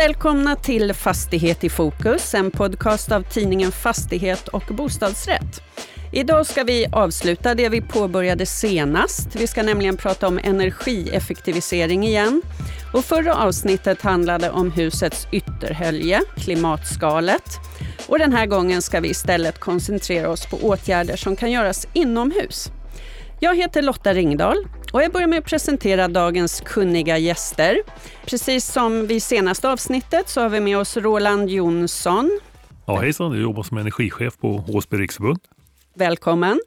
Välkomna till Fastighet i fokus, en podcast av tidningen Fastighet och bostadsrätt. Idag ska vi avsluta det vi påbörjade senast. Vi ska nämligen prata om energieffektivisering igen. Och förra avsnittet handlade om husets ytterhölje, klimatskalet. Och den här gången ska vi istället koncentrera oss på åtgärder som kan göras inomhus. Jag heter Lotta Ringdahl och jag börjar med att presentera dagens kunniga gäster. Precis som vid senaste avsnittet så har vi med oss Roland Jonsson. Ja, hejsan, jag jobbar som energichef på HSB Riksförbund. Välkommen.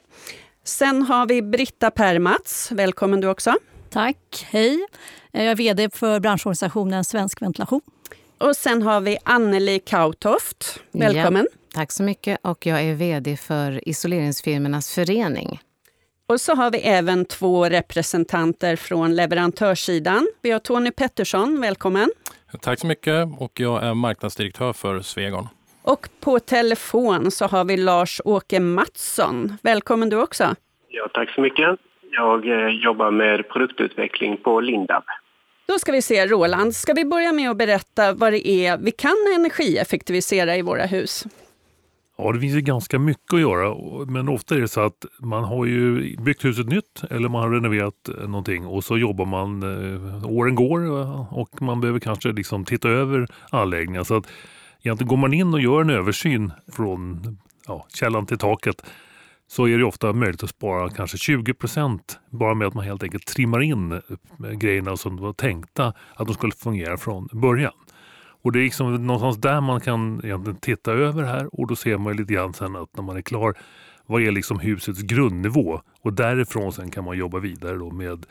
Sen har vi Britta Permats. Välkommen du också. Tack, hej. Jag är VD för branschorganisationen Svensk Ventilation. Och sen har vi Anneli Kautoft. Välkommen. Ja, tack så mycket. Och jag är VD för Isoleringsfirmornas förening. Och så har vi även två representanter från leverantörssidan. Vi har Tony Pettersson, välkommen. Tack så mycket och jag är marknadsdirektör för Svegon. Och på telefon så har vi Lars-Åke Mattsson. Välkommen du också. Ja, tack så mycket. Jag eh, jobbar med produktutveckling på Lindab. Då ska vi se, Roland, ska vi börja med att berätta vad det är vi kan energieffektivisera i våra hus? Ja, det finns ju ganska mycket att göra, men ofta är det så att man har ju byggt huset nytt eller man har renoverat eh, någonting och så jobbar man, eh, åren går eh, och man behöver kanske liksom titta över anläggningen. Så att egentligen går man in och gör en översyn från ja, källan till taket så är det ofta möjligt att spara kanske 20 procent bara med att man helt enkelt trimmar in grejerna som var tänkta att de skulle fungera från början. Och det är liksom någonstans där man kan egentligen titta över här och då ser man lite grann sen att när man är klar vad är liksom husets grundnivå och därifrån sen kan man jobba vidare då med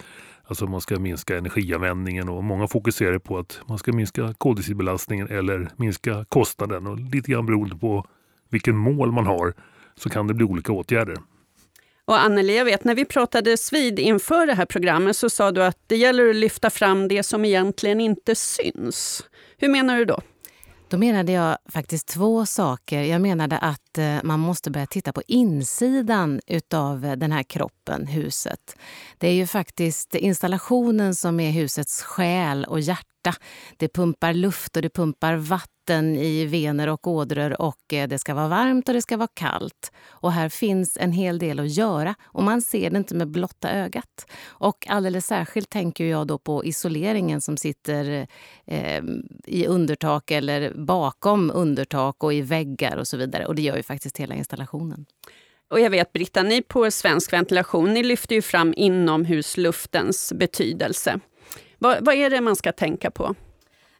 Alltså man ska minska energianvändningen och många fokuserar på att man ska minska koldioxidbelastningen eller minska kostnaden och lite grann beroende på vilken mål man har så kan det bli olika åtgärder. Och Anneli, jag vet när vi pratade vid inför det här programmet så sa du att det gäller att lyfta fram det som egentligen inte syns. Hur menar du då? Då menade jag faktiskt två saker. Jag menade att att eh, man måste börja titta på insidan av eh, den här kroppen, huset. Det är ju faktiskt installationen som är husets själ och hjärta. Det pumpar luft och det pumpar vatten i vener och ådror och eh, det ska vara varmt och det ska vara kallt. Och här finns en hel del att göra och man ser det inte med blotta ögat. Och alldeles särskilt tänker jag då på isoleringen som sitter eh, i undertak eller bakom undertak och i väggar och så vidare. Och det gör ju faktiskt hela installationen. Och jag vet Britta, ni på Svensk Ventilation, ni lyfter ju fram inomhusluftens betydelse. Vad, vad är det man ska tänka på?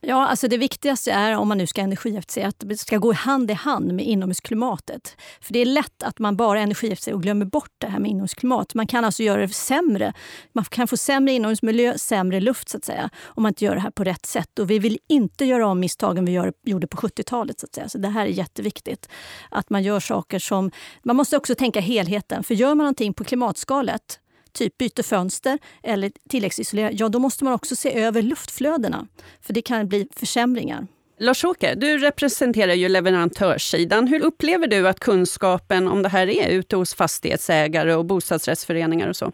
Ja, alltså det viktigaste är om man nu ska energieffektivisera att det ska gå hand i hand med inomhusklimatet. För det är lätt att man bara energieffektiviserar och glömmer bort det här med inomhusklimat. Man kan alltså göra det sämre. Man kan få sämre inomhusmiljö, sämre luft så att säga, om man inte gör det här på rätt sätt. Och vi vill inte göra om misstagen vi gör, gjorde på 70-talet. Så, att säga. så det här är jätteviktigt. Att man gör saker som... Man måste också tänka helheten. För gör man någonting på klimatskalet typ byter fönster eller tilläggsisolerar, ja då måste man också se över luftflödena. För det kan bli försämringar. Lars-Åke, du representerar ju leverantörssidan. Hur upplever du att kunskapen om det här är ute hos fastighetsägare och bostadsrättsföreningar och så?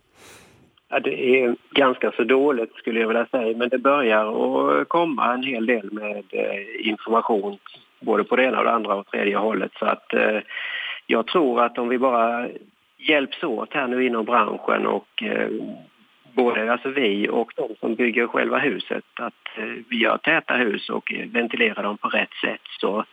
Ja, det är ganska så dåligt skulle jag vilja säga, men det börjar att komma en hel del med eh, information både på det ena och det andra och tredje hållet. Så att eh, jag tror att om vi bara hjälps åt här nu inom branschen och eh, både alltså vi och de som bygger själva huset att eh, vi gör täta hus och ventilerar dem på rätt sätt så,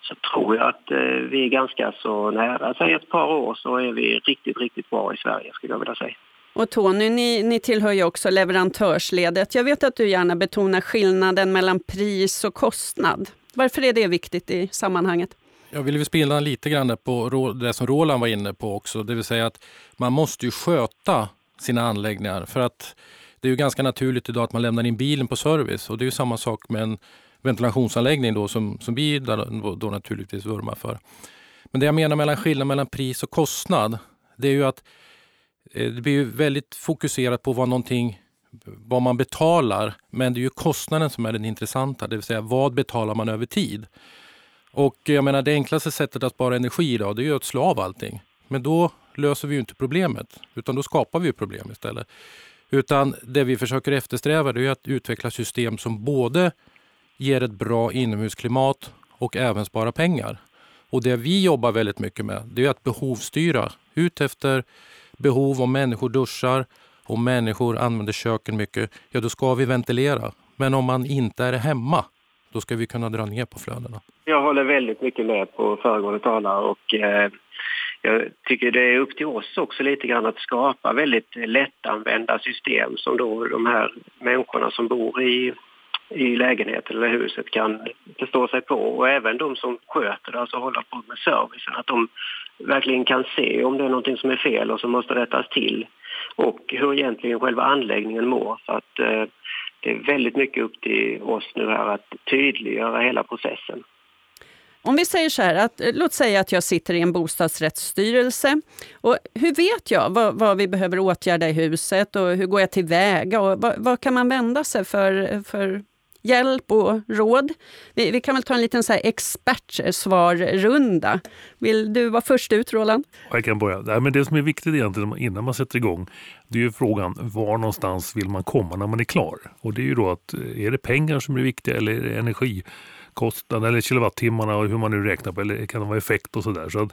så tror jag att eh, vi är ganska så nära. Alltså, Säg ett par år så är vi riktigt, riktigt bra i Sverige skulle jag vilja säga. Och Tony, ni, ni tillhör ju också leverantörsledet. Jag vet att du gärna betonar skillnaden mellan pris och kostnad. Varför är det viktigt i sammanhanget? Jag vill spela lite grann på det som Roland var inne på också, det vill säga att man måste ju sköta sina anläggningar för att det är ju ganska naturligt idag att man lämnar in bilen på service och det är ju samma sak med en ventilationsanläggning då som, som vi då, då naturligtvis vurmar för. Men det jag menar mellan skillnad mellan pris och kostnad, det är ju att eh, det blir ju väldigt fokuserat på vad någonting vad man betalar, men det är ju kostnaden som är den intressanta, det vill säga vad betalar man över tid? Och jag menar det enklaste sättet att spara energi idag det är att slå av allting. Men då löser vi ju inte problemet, utan då skapar vi problem istället. Utan det vi försöker eftersträva är att utveckla system som både ger ett bra inomhusklimat och även sparar pengar. Och det vi jobbar väldigt mycket med det är att behovsstyra ut efter behov. Om människor duschar, om människor använder köken mycket, ja då ska vi ventilera. Men om man inte är hemma, då ska vi kunna dra ner på flödena. Jag håller väldigt mycket med på föregående talare och eh, jag tycker det är upp till oss också lite grann att skapa väldigt lättanvända system som då de här människorna som bor i i lägenheten eller huset kan förstå sig på och även de som sköter det, alltså håller på med servicen, att de verkligen kan se om det är någonting som är fel och som måste rättas till och hur egentligen själva anläggningen mår. Så att, eh, det är väldigt mycket upp till oss nu här att tydliggöra hela processen. Om vi säger så här, att, eh, låt säga att jag sitter i en bostadsrättsstyrelse. Och hur vet jag vad, vad vi behöver åtgärda i huset och hur går jag tillväga? Och vad, vad kan man vända sig för, för hjälp och råd. Vi, vi, kan väl ta en liten så här expertsvarrunda. Vill du vara först ut, Roland? Jag kan börja. Nej, men det som är viktigt egentligen innan man sätter igång, det är ju frågan var någonstans vill man komma när man är klar? Och det är ju då att eh, är det pengar som är viktiga eller är det energikostnaden eller kilowattimmarna och hur man nu räknar på, eller kan det vara effekt och sådär. Så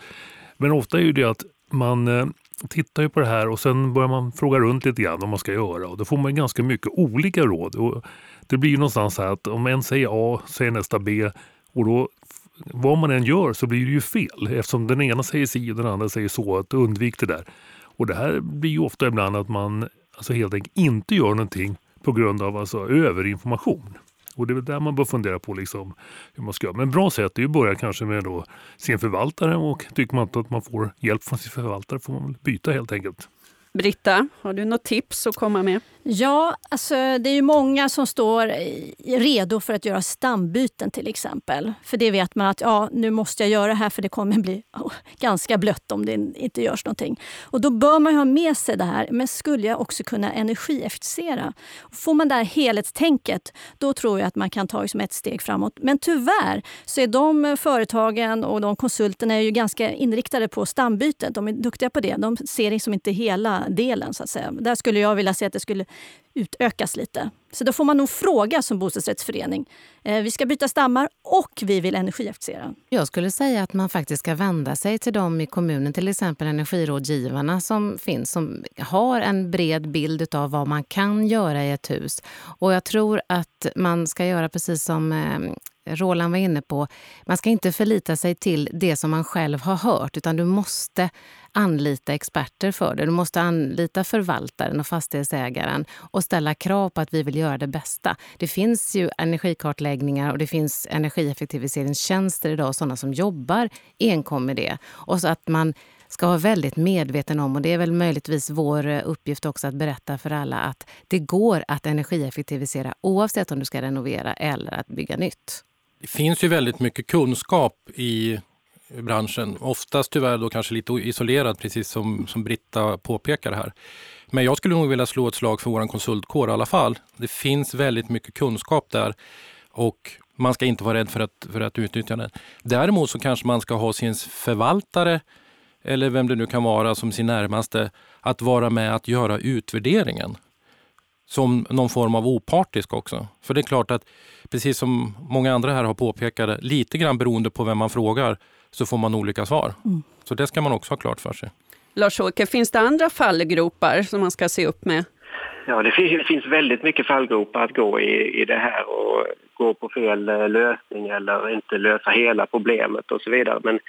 men ofta är ju det att man eh, tittar ju på det här och sen börjar man fråga runt lite grann vad man ska göra och då får man ganska mycket olika råd. Och det blir ju någonstans här att om en säger A säger nästa B och då vad man än gör så blir det ju fel eftersom den ena säger si och den andra säger så. att Undvik det där. Och det här blir ju ofta ibland att man alltså helt enkelt inte gör någonting på grund av alltså överinformation. Och det är väl där man bör fundera på liksom hur man ska göra. Men bra sätt är att börja kanske med då sin förvaltare och tycker man inte att man får hjälp från sin förvaltare får man väl byta helt enkelt. Britta, har du något tips att komma med? Ja, alltså, det är ju många som står redo för att göra stambyten till exempel. För det vet man att ja, nu måste jag göra det här för det kommer bli oh, ganska blött om det inte görs någonting. Och då bör man ha med sig det här. Men skulle jag också kunna energieffektivisera? Får man det här helhetstänket, då tror jag att man kan ta liksom ett steg framåt. Men tyvärr så är de företagen och de konsulterna är ju ganska inriktade på stambytet. De är duktiga på det. De ser liksom inte hela delen. så att säga. Där skulle jag vilja se att det skulle utökas lite. Så då får man nog fråga som bostadsrättsförening. Eh, vi ska byta stammar och vi vill energieffektivisera. Jag skulle säga att man faktiskt ska vända sig till dem i kommunen, till exempel energirådgivarna som finns, som har en bred bild av vad man kan göra i ett hus. Och jag tror att man ska göra precis som eh, Roland var inne på, man ska inte förlita sig till det som man själv har hört utan du måste anlita experter för det. Du måste anlita förvaltaren och fastighetsägaren och ställa krav på att vi vill göra det bästa. Det finns ju energikartläggningar och det finns energieffektiviseringstjänster idag, sådana som jobbar enkom med det. Och så att man ska vara väldigt medveten om, och det är väl möjligtvis vår eh, uppgift också att berätta för alla att det går att energieffektivisera oavsett om du ska renovera eller att bygga nytt. Det finns ju väldigt mycket kunskap i branschen. Oftast tyvärr då kanske lite isolerad, precis som, som Britta påpekar här. Men jag skulle nog vilja slå ett slag för vår konsultkår i alla fall. Det finns väldigt mycket kunskap där och man ska inte vara rädd för att, för att utnyttja den. Däremot så kanske man ska ha sin förvaltare eller vem det nu kan vara som sin närmaste att vara med att göra utvärderingen som någon form av opartisk också. För det är klart att precis som många andra här har påpekat, lite grann beroende på vem man frågar så får man olika svar. Mm. Så det ska man också ha klart för sig. Lars-Åke, finns det andra fallgropar som man ska se upp med? Ja, det finns väldigt mycket fallgropar att gå i, i det här och gå på fel eh, lösning eller inte lösa hela problemet och så vidare. Men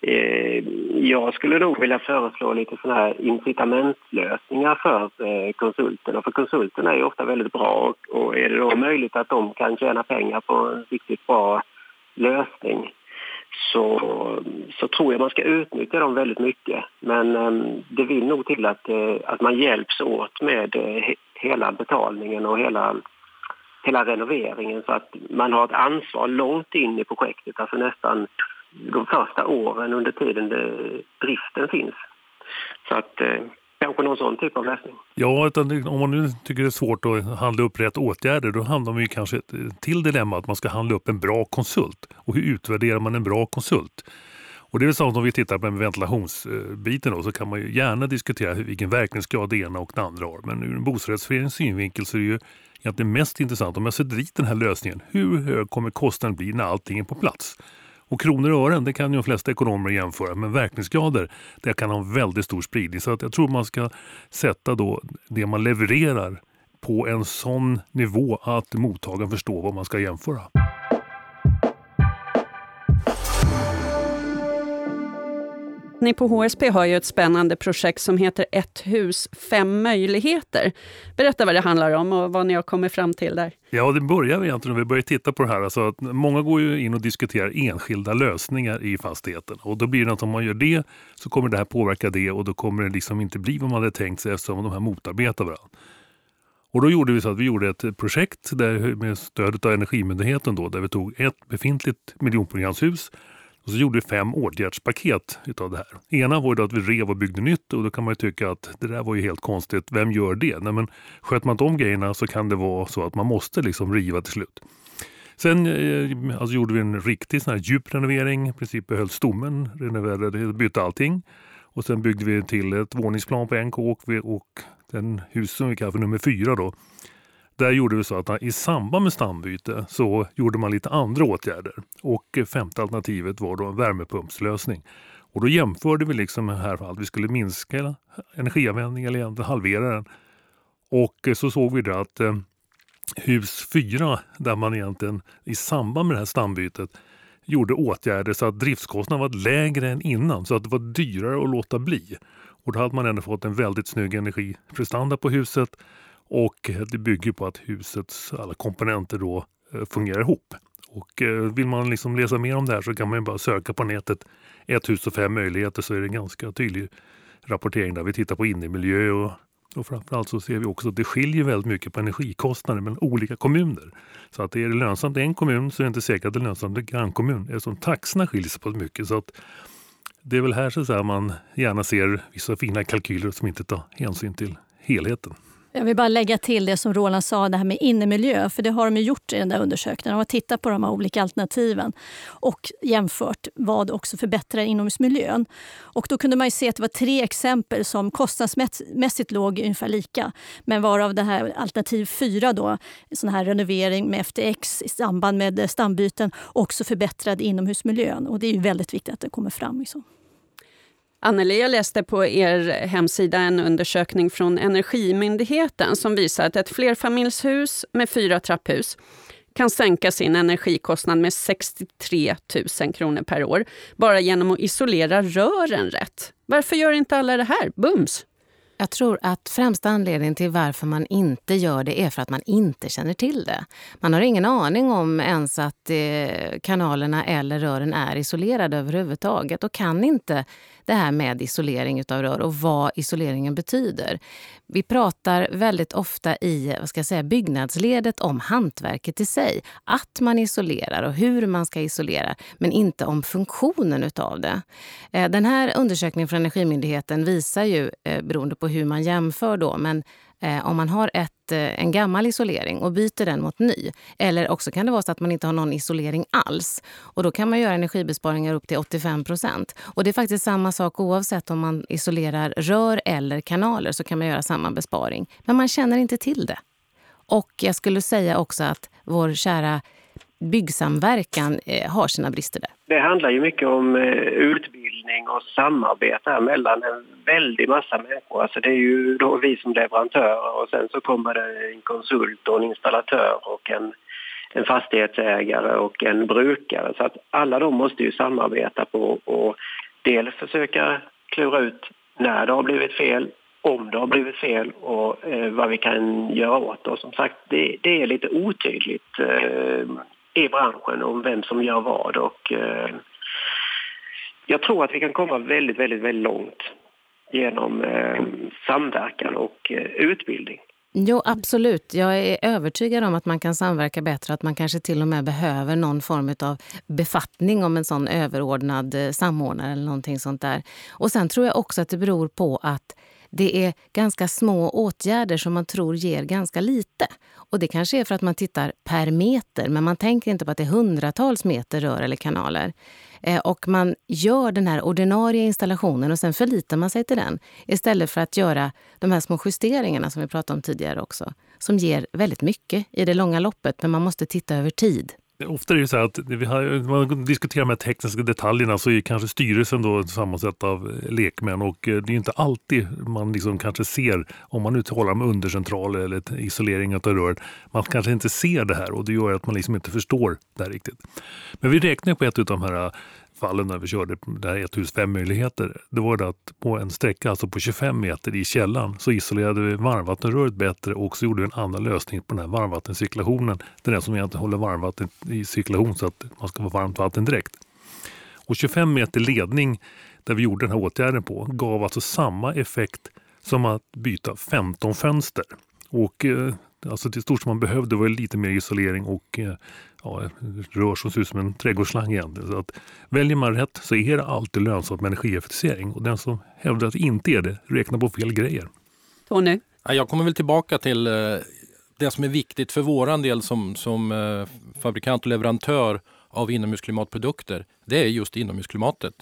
eh, jag skulle nog vilja föreslå lite sådana här incitamentlösningar för eh, konsulterna. För konsulterna är ju ofta väldigt bra och, och är det då möjligt att de kan tjäna pengar på en riktigt bra lösning så, så tror jag man ska utnyttja dem väldigt mycket. Men ehm, det vill nog till att, eh, att man hjälps åt med eh, hela betalningen och hela, hela renoveringen så att man har ett ansvar långt in i projektet, alltså nästan de första åren under tiden det, driften finns. Så att eh, kanske någon sån typ av lösning. Ja, utan om man nu tycker det är svårt att handla upp rätt åtgärder då hamnar man ju kanske till dilemma att man ska handla upp en bra konsult. Och hur utvärderar man en bra konsult? Och det är väl samma som om vi tittar på ventilationsbiten då, så kan man ju gärna diskutera vilken verkningsgrad det ena och det andra har. Men ur en bostadsrättsförenings synvinkel så är det ju egentligen mest intressant om jag sätter dit den här lösningen. Hur hög kommer kostnaden bli när allting är på plats? Och kronor och ören det kan ju de flesta ekonomer jämföra men verkningsgrader det kan ha väldigt stor spridning. Så att jag tror man ska sätta då det man levererar på en sån nivå att mottagaren förstår vad man ska jämföra. Ni på HSP har ju ett spännande projekt som heter Ett hus, fem möjligheter. Berätta vad det handlar om och vad ni har kommit fram till där. Ja, det börjar egentligen när vi börjar titta på det här. Alltså att många går ju in och diskuterar enskilda lösningar i fastigheten. Och då blir det att om man gör det så kommer det här påverka det och då kommer det liksom inte bli vad man hade tänkt sig eftersom de här motarbetar varandra. Och då gjorde vi så att vi gjorde ett projekt där, med stöd av Energimyndigheten då, där vi tog ett befintligt miljonprogramshus och så gjorde vi fem åtgärdspaket utav det här. Ena var ju att vi rev och byggde nytt och då kan man ju tycka att det där var ju helt konstigt. Vem gör det? Nej, men sköter man inte om grejerna så kan det vara så att man måste liksom riva till slut. Sen eh, alltså gjorde vi en riktig sån här djup renovering. I princip behöll stommen, renoverade, bytte allting. Och sen byggde vi till ett våningsplan på en kåk och den hus som vi kallar för nummer fyra då där gjorde vi så att i samband med stambyte så gjorde man lite andra åtgärder. Och femte alternativet var då en värmepumpslösning. Och då jämförde vi liksom här att vi skulle minska energianvändningen eller egentligen halvera den. Och så såg vi det att eh, hus 4, där man egentligen i samband med det här stambytet gjorde åtgärder så att driftskostnaden var lägre än innan, så att det var dyrare att låta bli. Och då hade man ändå fått en väldigt snygg energiprestanda på huset och det bygger på att husets alla komponenter då eh, fungerar ihop. Och eh, vill man liksom läsa mer om det här så kan man bara söka på nätet ett hus och fem möjligheter så är det en ganska tydlig rapportering där vi tittar på innemiljö och, och framförallt så ser vi också att det skiljer väldigt mycket på energikostnader mellan olika kommuner. Så att är det lönsamt i en kommun så är det inte säkert att det är lönsamt i en grannkommun eftersom taxorna skiljer sig på mycket. Så att det är väl här så att man gärna ser vissa fina kalkyler som inte tar hänsyn till helheten. Jag vill bara lägga till det som Roland sa, det här med innemiljö. För det har de gjort i den där undersökningen. De har tittat på de här olika alternativen och jämfört vad också förbättrar inomhusmiljön. Och då kunde man se att det var tre exempel som kostnadsmässigt låg ungefär lika. Men varav det här alternativ fyra, då, sån här renovering med FTX i samband med stambyten, också förbättrade inomhusmiljön. Och det är ju väldigt viktigt att det kommer fram. Liksom. Anneli, jag läste på er hemsida en undersökning från Energimyndigheten som visar att ett flerfamiljshus med fyra trapphus kan sänka sin energikostnad med 63 000 kronor per år bara genom att isolera rören rätt. Varför gör inte alla det här bums? Jag tror att främsta anledningen till varför man inte gör det är för att man inte känner till det. Man har ingen aning om ens att eh, kanalerna eller rören är isolerade överhuvudtaget och kan inte det här med isolering av rör och vad isoleringen betyder. Vi pratar väldigt ofta i vad ska jag säga, byggnadsledet om hantverket i sig. Att man isolerar och hur man ska isolera, men inte om funktionen utav det. Eh, den här undersökningen från Energimyndigheten visar ju, eh, beroende på hur man jämför då, men eh, om man har ett, eh, en gammal isolering och byter den mot ny. Eller också kan det vara så att man inte har någon isolering alls. Och Då kan man göra energibesparingar upp till 85 procent. Och Det är faktiskt samma sak oavsett om man isolerar rör eller kanaler så kan man göra samma besparing. Men man känner inte till det. Och jag skulle säga också att vår kära byggsamverkan eh, har sina brister där. Det handlar ju mycket om eh, utbildning och samarbete mellan en väldig massa människor. Alltså det är ju då vi som leverantörer och sen så kommer det en konsult och en installatör och en, en fastighetsägare och en brukare. Så att alla de måste ju samarbeta på och dels försöka klura ut när det har blivit fel, om det har blivit fel och eh, vad vi kan göra åt det. Och som sagt, det, det är lite otydligt eh, i branschen om vem som gör vad. Och, eh, jag tror att vi kan komma väldigt, väldigt, väldigt långt genom eh, samverkan och eh, utbildning. Jo, absolut. Jag är övertygad om att man kan samverka bättre. Att man kanske till och med behöver någon form av befattning om en sån överordnad eh, samordnare eller någonting sånt där. Och sen tror jag också att det beror på att det är ganska små åtgärder som man tror ger ganska lite. Och Det kanske är för att man tittar per meter, men man tänker inte på att det är hundratals meter rör eller kanaler. Eh, och man gör den här ordinarie installationen och sen förlitar man sig till den istället för att göra de här små justeringarna som vi pratade om tidigare också, som ger väldigt mycket i det långa loppet, men man måste titta över tid. Ofta är det så att vi har, när man diskuterar de här tekniska detaljerna så är kanske styrelsen då sammansatt av eh, lekmän och eh, det är inte alltid man liksom kanske ser, om man nu talar om undercentral eller isolering av rör, man kanske inte ser det här och det gör att man liksom inte förstår det här riktigt. Men vi räknar på ett av de här eh, fallen när vi körde det här 1005 möjligheter, det var det att på en sträcka, alltså på 25 meter i källan, så isolerade vi varmvattenröret bättre och så gjorde vi en annan lösning på den här varmvattencirkulationen. Det är den som egentligen håller varmvattnet i cirkulation så att man ska få varmt vatten direkt. Och 25 meter ledning där vi gjorde den här åtgärden på gav alltså samma effekt som att byta 15 fönster. Och eh, alltså det stort som man behövde var lite mer isolering och eh, ja, rör som ser ut som en trädgårdsslang egentligen. Så att väljer man rätt så är det alltid lönsamt med energieffektivisering och den som hävdar att det inte är det räknar på fel grejer. Tony? Jag kommer väl tillbaka till eh, det som är viktigt för våran del som, som eh, fabrikant och leverantör av inomhusklimatprodukter. Det är just inomhusklimatet.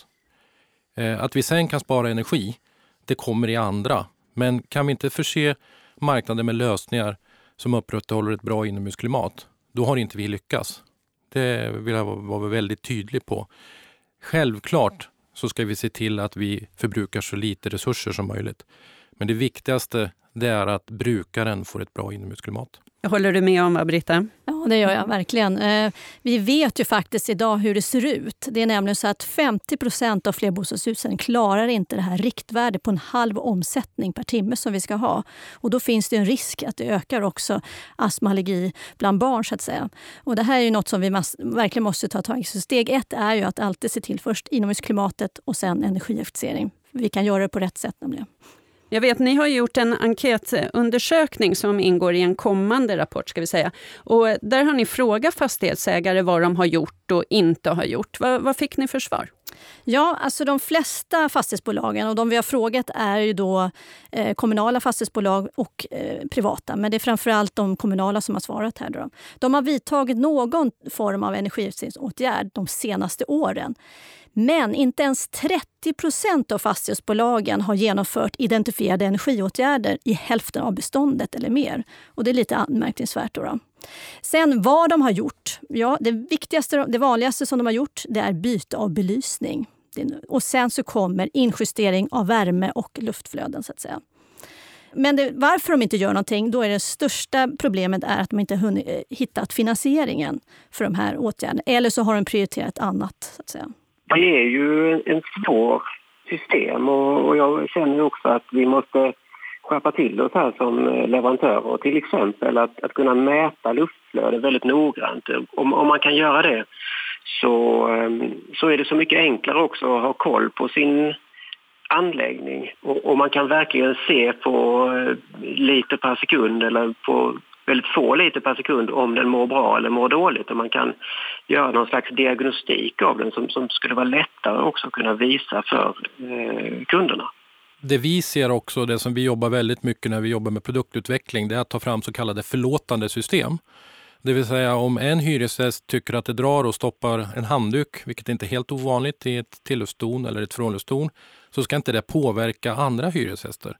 Att vi sen kan spara energi, det kommer i andra. Men kan vi inte förse marknaden med lösningar som upprätthåller ett bra inomhusklimat, då har inte vi lyckats. Det vill jag vara väldigt tydlig på. Självklart så ska vi se till att vi förbrukar så lite resurser som möjligt. Men det viktigaste det är att brukaren får ett bra inomhusklimat. Håller du med om, Britta? Ja, det gör jag verkligen. Eh, vi vet ju faktiskt idag hur det ser ut. Det är nämligen så att 50 procent av flerbostadshusen klarar inte det här riktvärdet på en halv omsättning per timme som vi ska ha. Och då finns det en risk att det ökar också astma allergi bland barn. så att säga. Och det här är ju något som vi verkligen måste ta tag i. Så steg ett är ju att alltid se till först inomhusklimatet och sen energieffektivisering. Vi kan göra det på rätt sätt nämligen. Jag vet, ni har gjort en enkätundersökning som ingår i en kommande rapport. ska vi säga. Och där har ni frågat fastighetsägare vad de har gjort och inte har gjort. Vad, vad fick ni för svar? Ja, alltså de flesta fastighetsbolagen och de vi har frågat är ju då eh, kommunala fastighetsbolag och eh, privata. Men det är framförallt de kommunala som har svarat här. Då. De har vidtagit någon form av energiutsättningsåtgärd de senaste åren. Men inte ens 30 procent av fastighetsbolagen har genomfört identifierade energiåtgärder i hälften av beståndet eller mer. Och Det är lite anmärkningsvärt. Då, då. Sen vad de har gjort. Ja, det, viktigaste, det vanligaste som de har gjort det är byte av belysning. Och sen så kommer injustering av värme och luftflöden. så att säga. Men det, varför de inte gör någonting, då är det största problemet är att de inte hunnit hitta hittat finansieringen för de här åtgärderna. Eller så har de prioriterat annat. Så att säga det är ju en svår system och, jag känner också att vi måste skärpa till oss här som eh, leverantörer. Till exempel att, att kunna mäta luftflöde väldigt noggrant. Om, om man kan göra det så, ehm, så är det så mycket enklare också att ha koll på sin anläggning och, och man kan verkligen se på eh, liter per sekund eller på väldigt få liter per sekund om den mår bra eller mår dåligt. Och man kan göra någon slags diagnostik av den som, som skulle vara lättare också att kunna visa för eh, kunderna. Det vi ser också, det som vi jobbar väldigt mycket när vi jobbar med produktutveckling, det är att ta fram så kallade förlåtande system. Det vill säga om en hyresgäst tycker att det drar och stoppar en handduk, vilket inte är helt ovanligt i ett tillhufstorn eller ett frånluftstorn, så ska inte det påverka andra hyresgäster.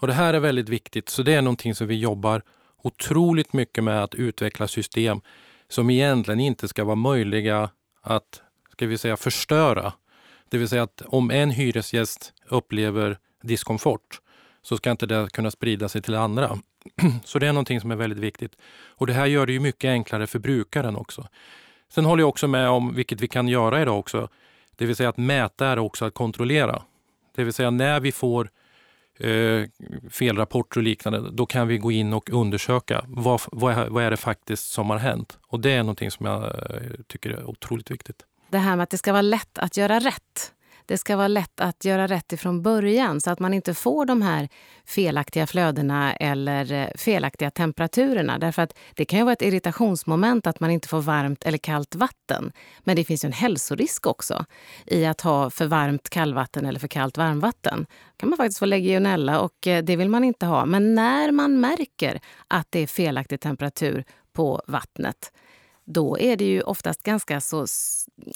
Och det här är väldigt viktigt, så det är någonting som vi jobbar otroligt mycket med att utveckla system som egentligen inte ska vara möjliga att ska vi säga, förstöra. Det vill säga att om en hyresgäst upplever diskomfort så ska inte det kunna sprida sig till andra. Så det är någonting som är väldigt viktigt. Och det här gör det ju mycket enklare för brukaren också. Sen håller jag också med om, vilket vi kan göra idag också, det vill säga att mäta är också att kontrollera. Det vill säga när vi får eh, felrapporter och liknande, då kan vi gå in och undersöka vad, vad, vad är det faktiskt som har hänt. Och det är någonting som jag eh, tycker är otroligt viktigt. Det här med att det ska vara lätt att göra rätt det ska vara lätt att göra rätt ifrån början så att man inte får de här felaktiga flödena eller eh, felaktiga temperaturerna. Därför att det kan ju vara ett irritationsmoment att man inte får varmt eller kallt vatten. Men det finns ju en hälsorisk också i att ha för varmt kallvatten eller för kallt varmvatten. kan man faktiskt få legionella och eh, det vill man inte ha. Men när man märker att det är felaktig temperatur på vattnet då är det ju oftast ganska så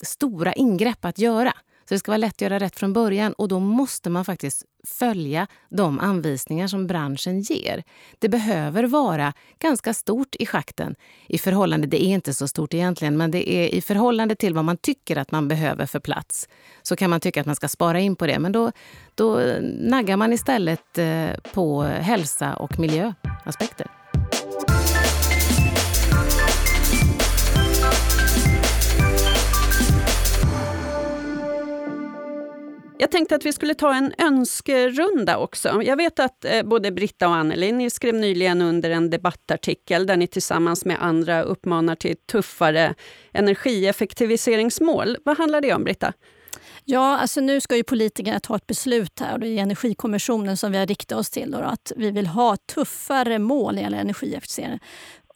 stora ingrepp att göra. Så det ska vara lätt att göra rätt från början och då måste man faktiskt följa de anvisningar som branschen ger. Det behöver vara ganska stort i schakten i förhållande, det är inte så stort egentligen, men det är i förhållande till vad man tycker att man behöver för plats så kan man tycka att man ska spara in på det. Men då, då naggar man istället eh, på hälsa och miljöaspekter. Jag tänkte att vi skulle ta en önskerunda också. Jag vet att eh, både Britta och Anneli, ni skrev nyligen under en debattartikel där ni tillsammans med andra uppmanar till tuffare energieffektiviseringsmål. Vad handlar det om, Britta? Ja, alltså nu ska ju politikerna ta ett beslut här och det är Energikommissionen som vi har riktat oss till. Då, att vi vill ha tuffare mål när det gäller energieffektivisering.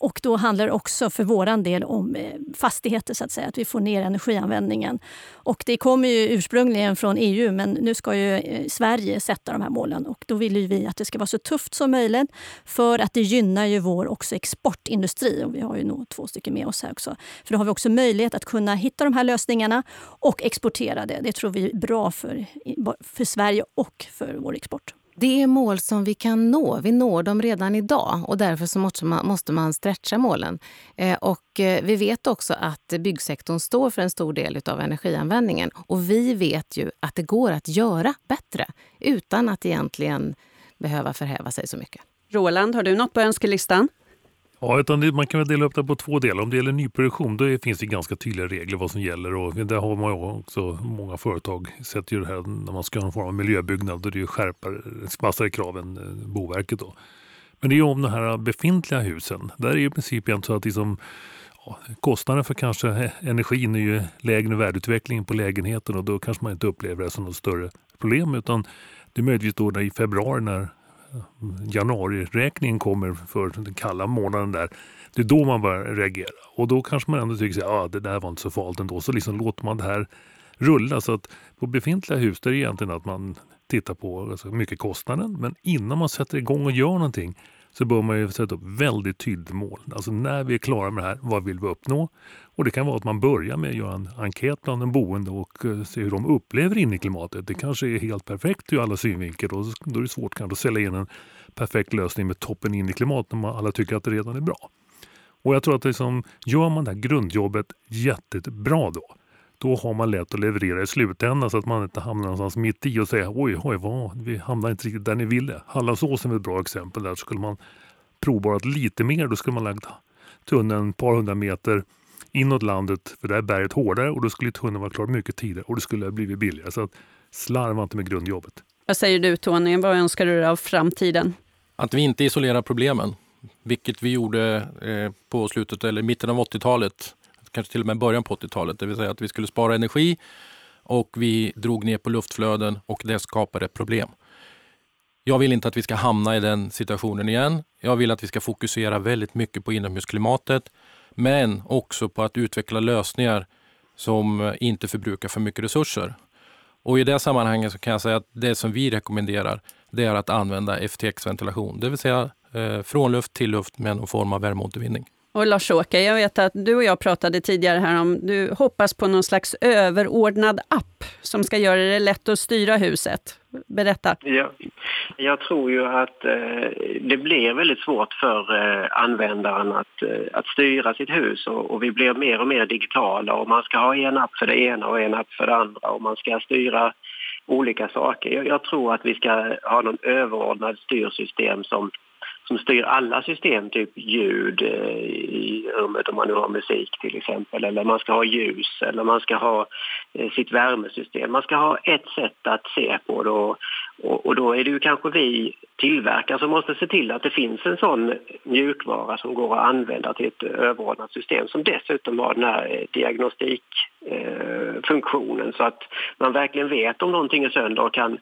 Och då handlar det också för vår del om eh, fastigheter, så att säga, att vi får ner energianvändningen. Och det kommer ju ursprungligen från EU, men nu ska ju eh, Sverige sätta de här målen. Och då vill vi att det ska vara så tufft som möjligt, för att det gynnar ju vår också exportindustri. Och vi har ju nog två stycken med oss här också. För då har vi också möjlighet att kunna hitta de här lösningarna och exportera det. Det tror vi är bra för, för Sverige och för vår export. Det är mål som vi kan nå. Vi når dem redan idag och därför så måste man, måste man stretcha målen. Eh, och eh, vi vet också att byggsektorn står för en stor del av energianvändningen. Och vi vet ju att det går att göra bättre utan att egentligen behöva förhäva sig så mycket. Roland, har du något på önskelistan? Ja, utan man kan väl dela upp det på två delar. Om det gäller nyproduktion då finns det ganska tydliga regler vad som gäller. Och där har man ju också, många företag sätter ju det här när man ska ha en form av miljöbyggnad. Då är det ju skärpare, massare krav än eh, Boverket. Då. Men det är ju om de här befintliga husen. Där är ju i princip så att liksom, ja, kostnaden för kanske energin är ju lägre än värdeutvecklingen på lägenheten och då kanske man inte upplever det som något större problem. Utan det är möjligtvis då i februari när januariräkningen kommer för den kalla månaden där. Det är då man börjar reagera och då kanske man ändå tycker att ah, det där var inte så farligt ändå. Så liksom låter man det här rulla. Så att på befintliga hus där är det egentligen att man tittar på alltså mycket kostnaden men innan man sätter igång och gör någonting så bör man ju sätta upp väldigt tydligt mål. Alltså när vi är klara med det här, vad vill vi uppnå? Och det kan vara att man börjar med att göra en enkät bland de boende och eh, se hur de upplever inneklimatet. Det kanske är helt perfekt ur alla synvinklar och då är det svårt kanske att sälja in en perfekt lösning med toppen inneklimat när man alla tycker att det redan är bra. Och jag tror att liksom, gör man det här grundjobbet jättebra då, då har man lätt att leverera i slutändan så att man inte hamnar någonstans mitt i och säger oj, oj, vad, vi hamnar inte riktigt där ni ville. Hallandsåsen är ett bra exempel. Där skulle man provborrat lite mer, då skulle man lagt tunneln ett par hundra meter inåt landet, för där är berget hårdare och då skulle tunneln vara klar mycket tidigare och det skulle ha blivit billigare. Så att slarva inte med grundjobbet. Vad säger du Tony, vad önskar du dig av framtiden? Att vi inte isolerar problemen, vilket vi gjorde eh, på slutet eller mitten av 80-talet kanske till och med början på 80-talet. Det vill säga att vi skulle spara energi och vi drog ner på luftflöden och det skapade problem. Jag vill inte att vi ska hamna i den situationen igen. Jag vill att vi ska fokusera väldigt mycket på inomhusklimatet men också på att utveckla lösningar som inte förbrukar för mycket resurser. Och I det sammanhanget så kan jag säga att det som vi rekommenderar det är att använda FTX-ventilation, det vill säga eh, från luft till luft med någon form av värmeåtervinning. Och Lars-Åke, jag vet att du och jag pratade tidigare här om du hoppas på någon slags överordnad app som ska göra det lätt att styra huset. Berätta. Ja, jag tror ju att eh, det blir väldigt svårt för eh, användaren att, eh, att styra sitt hus och, och, vi blir mer och mer digitala och man ska ha en app för det ena och en app för det andra och man ska styra olika saker. Jag, jag tror att vi ska ha någon överordnad styrsystem som som styr alla system, typ ljud eh, i rummet om man nu har musik till exempel, eller man ska ha ljus eller man ska ha eh, sitt värmesystem. Man ska ha ett sätt att se på det och, och, då är det ju kanske vi tillverkare som måste se till att det finns en sån mjukvara som går att använda till ett överordnat system som dessutom har den här eh, diagnostikfunktionen eh, så att man verkligen vet om någonting är sönder och kan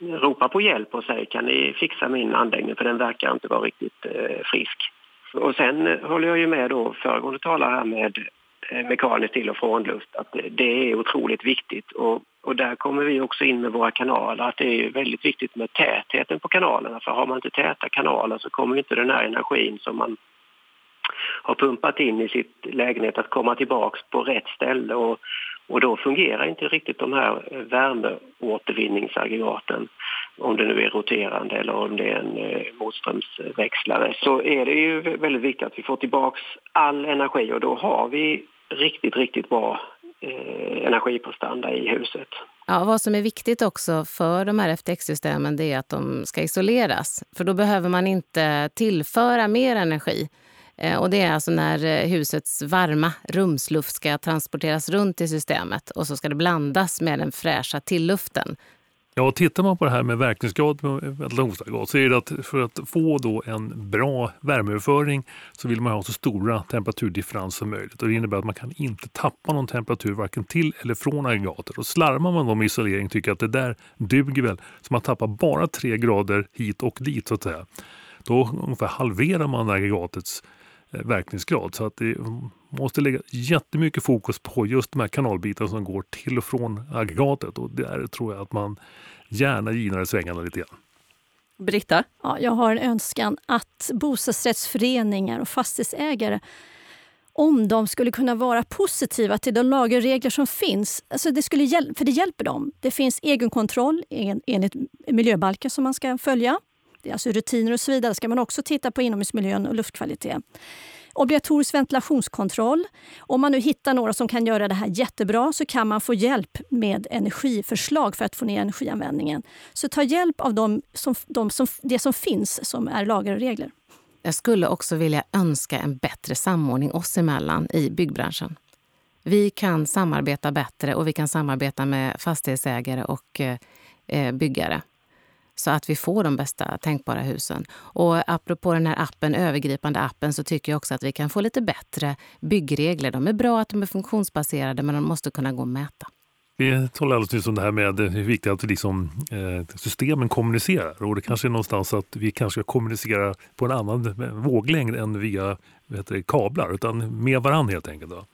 ropa på hjälp och säger kan ni fixa min anläggning för den verkar inte vara riktigt eh, frisk. Och sen eh, håller jag ju med då föregående talare här med eh, till och frånluft. att det är otroligt viktigt och, och där kommer vi också in med våra kanaler att det är väldigt viktigt med tätheten på kanalerna för har man inte täta kanaler så kommer inte den här energin som man har pumpat in i sitt lägenhet att komma tillbaks på rätt ställe och, och då fungerar inte riktigt de här eh, värmeåtervinningsaggregaten om det nu är roterande eller om det är en eh, motströmsväxlare så är det ju väldigt viktigt att vi får tillbaks all energi och då har vi riktigt, riktigt bra eh, energiprestanda i huset. Ja, vad som är viktigt också för de här FTX-systemen är att de ska isoleras. För då behöver man inte tillföra mer energi. Eh, och det är alltså när eh, husets varma rumsluft ska transporteras runt i systemet och så ska det blandas med den fräscha tilluften Ja, tittar man på det här med verkningsgrad med ventilationsaggregat så är det att för att få då en bra värmeöverföring så vill man ha så stora temperaturdifferenser som möjligt. Och det innebär att man kan inte tappa någon temperatur varken till eller från aggregatet. Och slarvar man då med isolering tycker att det där duger väl, så man tappar bara tre grader hit och dit så att säga. Då ungefär halverar man aggregatets verkningsgrad. Så att det måste lägga jättemycket fokus på just de här kanalbitarna som går till och från aggregatet. Och där tror jag att man gärna ginar svängarna lite grann. Britta? Ja, jag har en önskan att bostadsrättsföreningar och fastighetsägare om de skulle kunna vara positiva till de lagar och regler som finns. Alltså det skulle för det hjälper dem. Det finns egenkontroll enligt miljöbalken som man ska följa. Det är alltså rutiner och så vidare. ska man också titta på inomhusmiljön och luftkvalitet. Obligatorisk ventilationskontroll. Om man nu hittar några som kan göra det här jättebra så kan man få hjälp med energiförslag för att få ner energianvändningen. Så ta hjälp av de som, de som, det som finns som är lagar och regler. Jag skulle också vilja önska en bättre samordning oss emellan i byggbranschen. Vi kan samarbeta bättre och vi kan samarbeta med fastighetsägare och eh, eh byggare så att vi får de bästa tänkbara husen. Och apropå den här appen, övergripande appen så tycker jag också att vi kan få lite bättre byggregler. De är bra att de är funktionsbaserade men de måste kunna gå att mäta. Vi talade alldeles nyss om det här med eh, hur viktigt att liksom, eh, systemen kommunicerar. Och det kanske är någonstans att vi kanske ska kommunicera på en annan eh, våglängd än via heter det, kablar, utan med varandra helt enkelt. Då.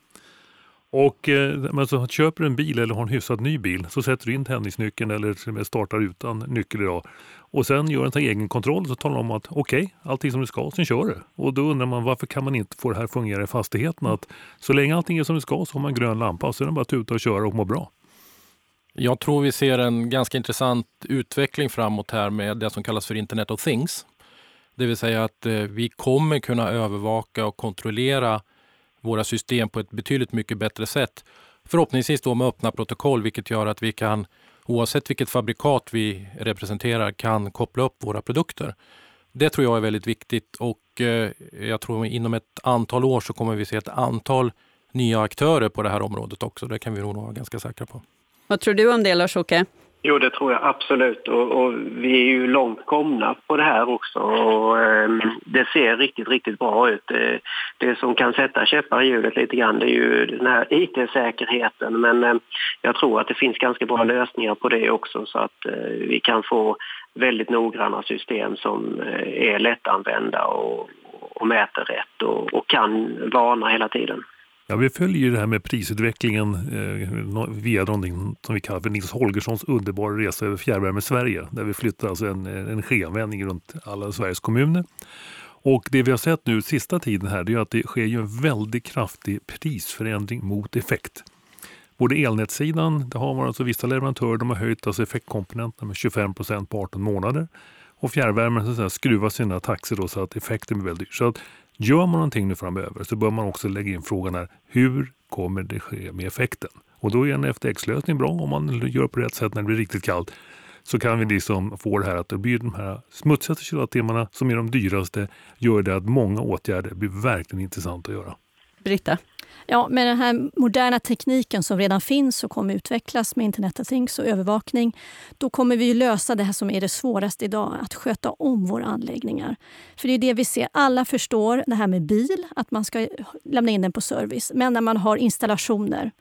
Och eh, alltså, köper en bil eller har en hyfsat ny bil så sätter du in tändningsnyckeln eller startar utan nyckel idag. Och sen gör en egen kontroll så talar om att okej, okay, allting som det ska, sen kör du. Och då undrar man varför kan man inte få det här att fungera i fastigheten? Att så länge allting är som det ska så har man grön lampa och sen är det bara att tuta och köra och må bra. Jag tror vi ser en ganska intressant utveckling framåt här med det som kallas för Internet of Things. Det vill säga att eh, vi kommer kunna övervaka och kontrollera våra system på ett betydligt mycket bättre sätt. Förhoppningsvis då med öppna protokoll vilket gör att vi kan oavsett vilket fabrikat vi representerar kan koppla upp våra produkter. Det tror jag är väldigt viktigt och eh, jag tror inom ett antal år så kommer vi se ett antal nya aktörer på det här området också. Det kan vi nog vara ganska säkra på. Vad tror du om det Lars-Åke? Jo, det tror jag absolut. Och, och, vi är ju långt komna på det här också. Och, eh, det ser riktigt, riktigt bra ut. Det, det som kan sätta käppar i hjulet lite grann det är ju den här IT-säkerheten. Men eh, jag tror att det finns ganska bra lösningar på det också så att eh, vi kan få väldigt noggranna system som eh, är lättanvända och, och mäter rätt och, och kan varna hela tiden. Ja, vi följer det här med prisutvecklingen eh, via någonting som vi kallar för Nils Holgerssons underbara resa över fjärrvärme Sverige. Där vi flyttar alltså en energianvändning runt alla Sveriges kommuner. Och det vi har sett nu sista tiden här är att det sker ju en väldigt kraftig prisförändring mot effekt. Både elnätssidan, det har varit alltså vissa leverantörer de har höjt alltså effektkomponenterna med 25 procent på 18 månader. Och fjärrvärmen så skruvar sina taxor då så att effekten blir väldigt dyr. Så att Gör man någonting nu framöver så bör man också lägga in frågan här, hur kommer det ske med effekten? Och då är en FTX-lösning bra om man gör på rätt sätt när det blir riktigt kallt. Så kan vi liksom få det här att det blir de här smutsigaste kilowattimmarna som är de dyraste gör det att många åtgärder blir verkligen intressanta att göra. Britta? Ja, med den här moderna tekniken som redan finns och kommer utvecklas med Internet of Things och övervakning, då kommer vi lösa det här som är det svåraste idag, att sköta om våra anläggningar. För det är det vi ser. Alla förstår det här med bil, att man ska lämna in den på service. Men när man har installationer,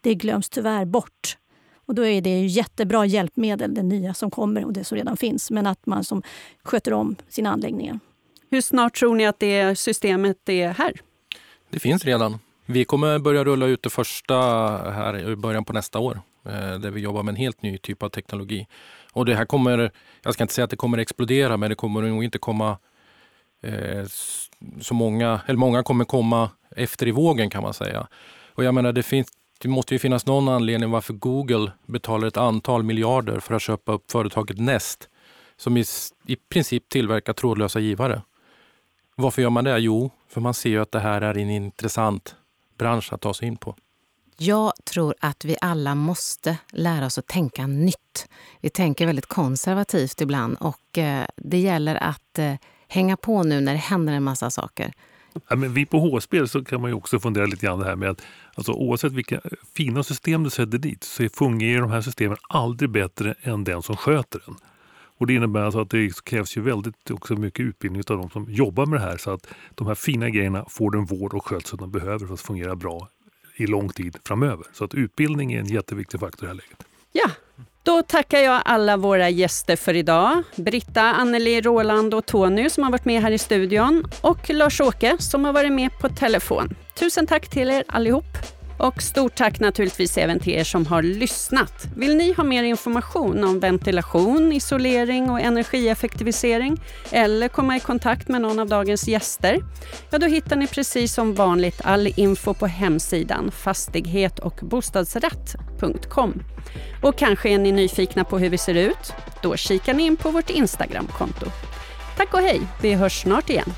det glöms tyvärr bort. Och då är det ju jättebra hjälpmedel, det nya som kommer och det som redan finns. Men att man som sköter om sina anläggningar. Hur snart tror ni att det systemet är här? Det finns redan. Vi kommer börja rulla ut det första här i början på nästa år eh, där vi jobbar med en helt ny typ av teknologi. Och det här kommer, jag ska inte säga att det kommer explodera, men det kommer nog inte komma eh, så många, eller många kommer komma efter i vågen kan man säga. Och jag menar, det, finns, det måste ju finnas någon anledning varför Google betalar ett antal miljarder för att köpa upp företaget Nest som i, i princip tillverkar trådlösa givare. Varför gör man det? Jo, för man ser ju att det här är en intressant bransch att ta sig in på. Jag tror att vi alla måste lära oss att tänka nytt. Vi tänker väldigt konservativt ibland och eh, det gäller att eh, hänga på nu när det händer en massa saker. Ja, men vi på HSB så kan man ju också fundera lite grann det här med att alltså, oavsett vilka fina system du sätter dit så fungerar de här systemen aldrig bättre än den som sköter den. Och det innebär alltså att det krävs ju väldigt också mycket utbildning av de som jobbar med det här så att de här fina grejerna får den vård och skötsel de behöver för att fungera bra i lång tid framöver. Så att utbildning är en jätteviktig faktor i det här läget. Ja, då tackar jag alla våra gäster för idag. Britta, Anneli, Roland och Tony som har varit med här i studion och Lars-Åke som har varit med på telefon. Tusen tack till er allihop. Och stort tack naturligtvis även till er som har lyssnat. Vill ni ha mer information om ventilation, isolering och energieffektivisering eller komma i kontakt med någon av dagens gäster? Ja, då hittar ni precis som vanligt all info på hemsidan fastighet och bostadsrätt.com. Och kanske är ni nyfikna på hur vi ser ut? Då kikar ni in på vårt Instagramkonto. Tack och hej, vi hörs snart igen.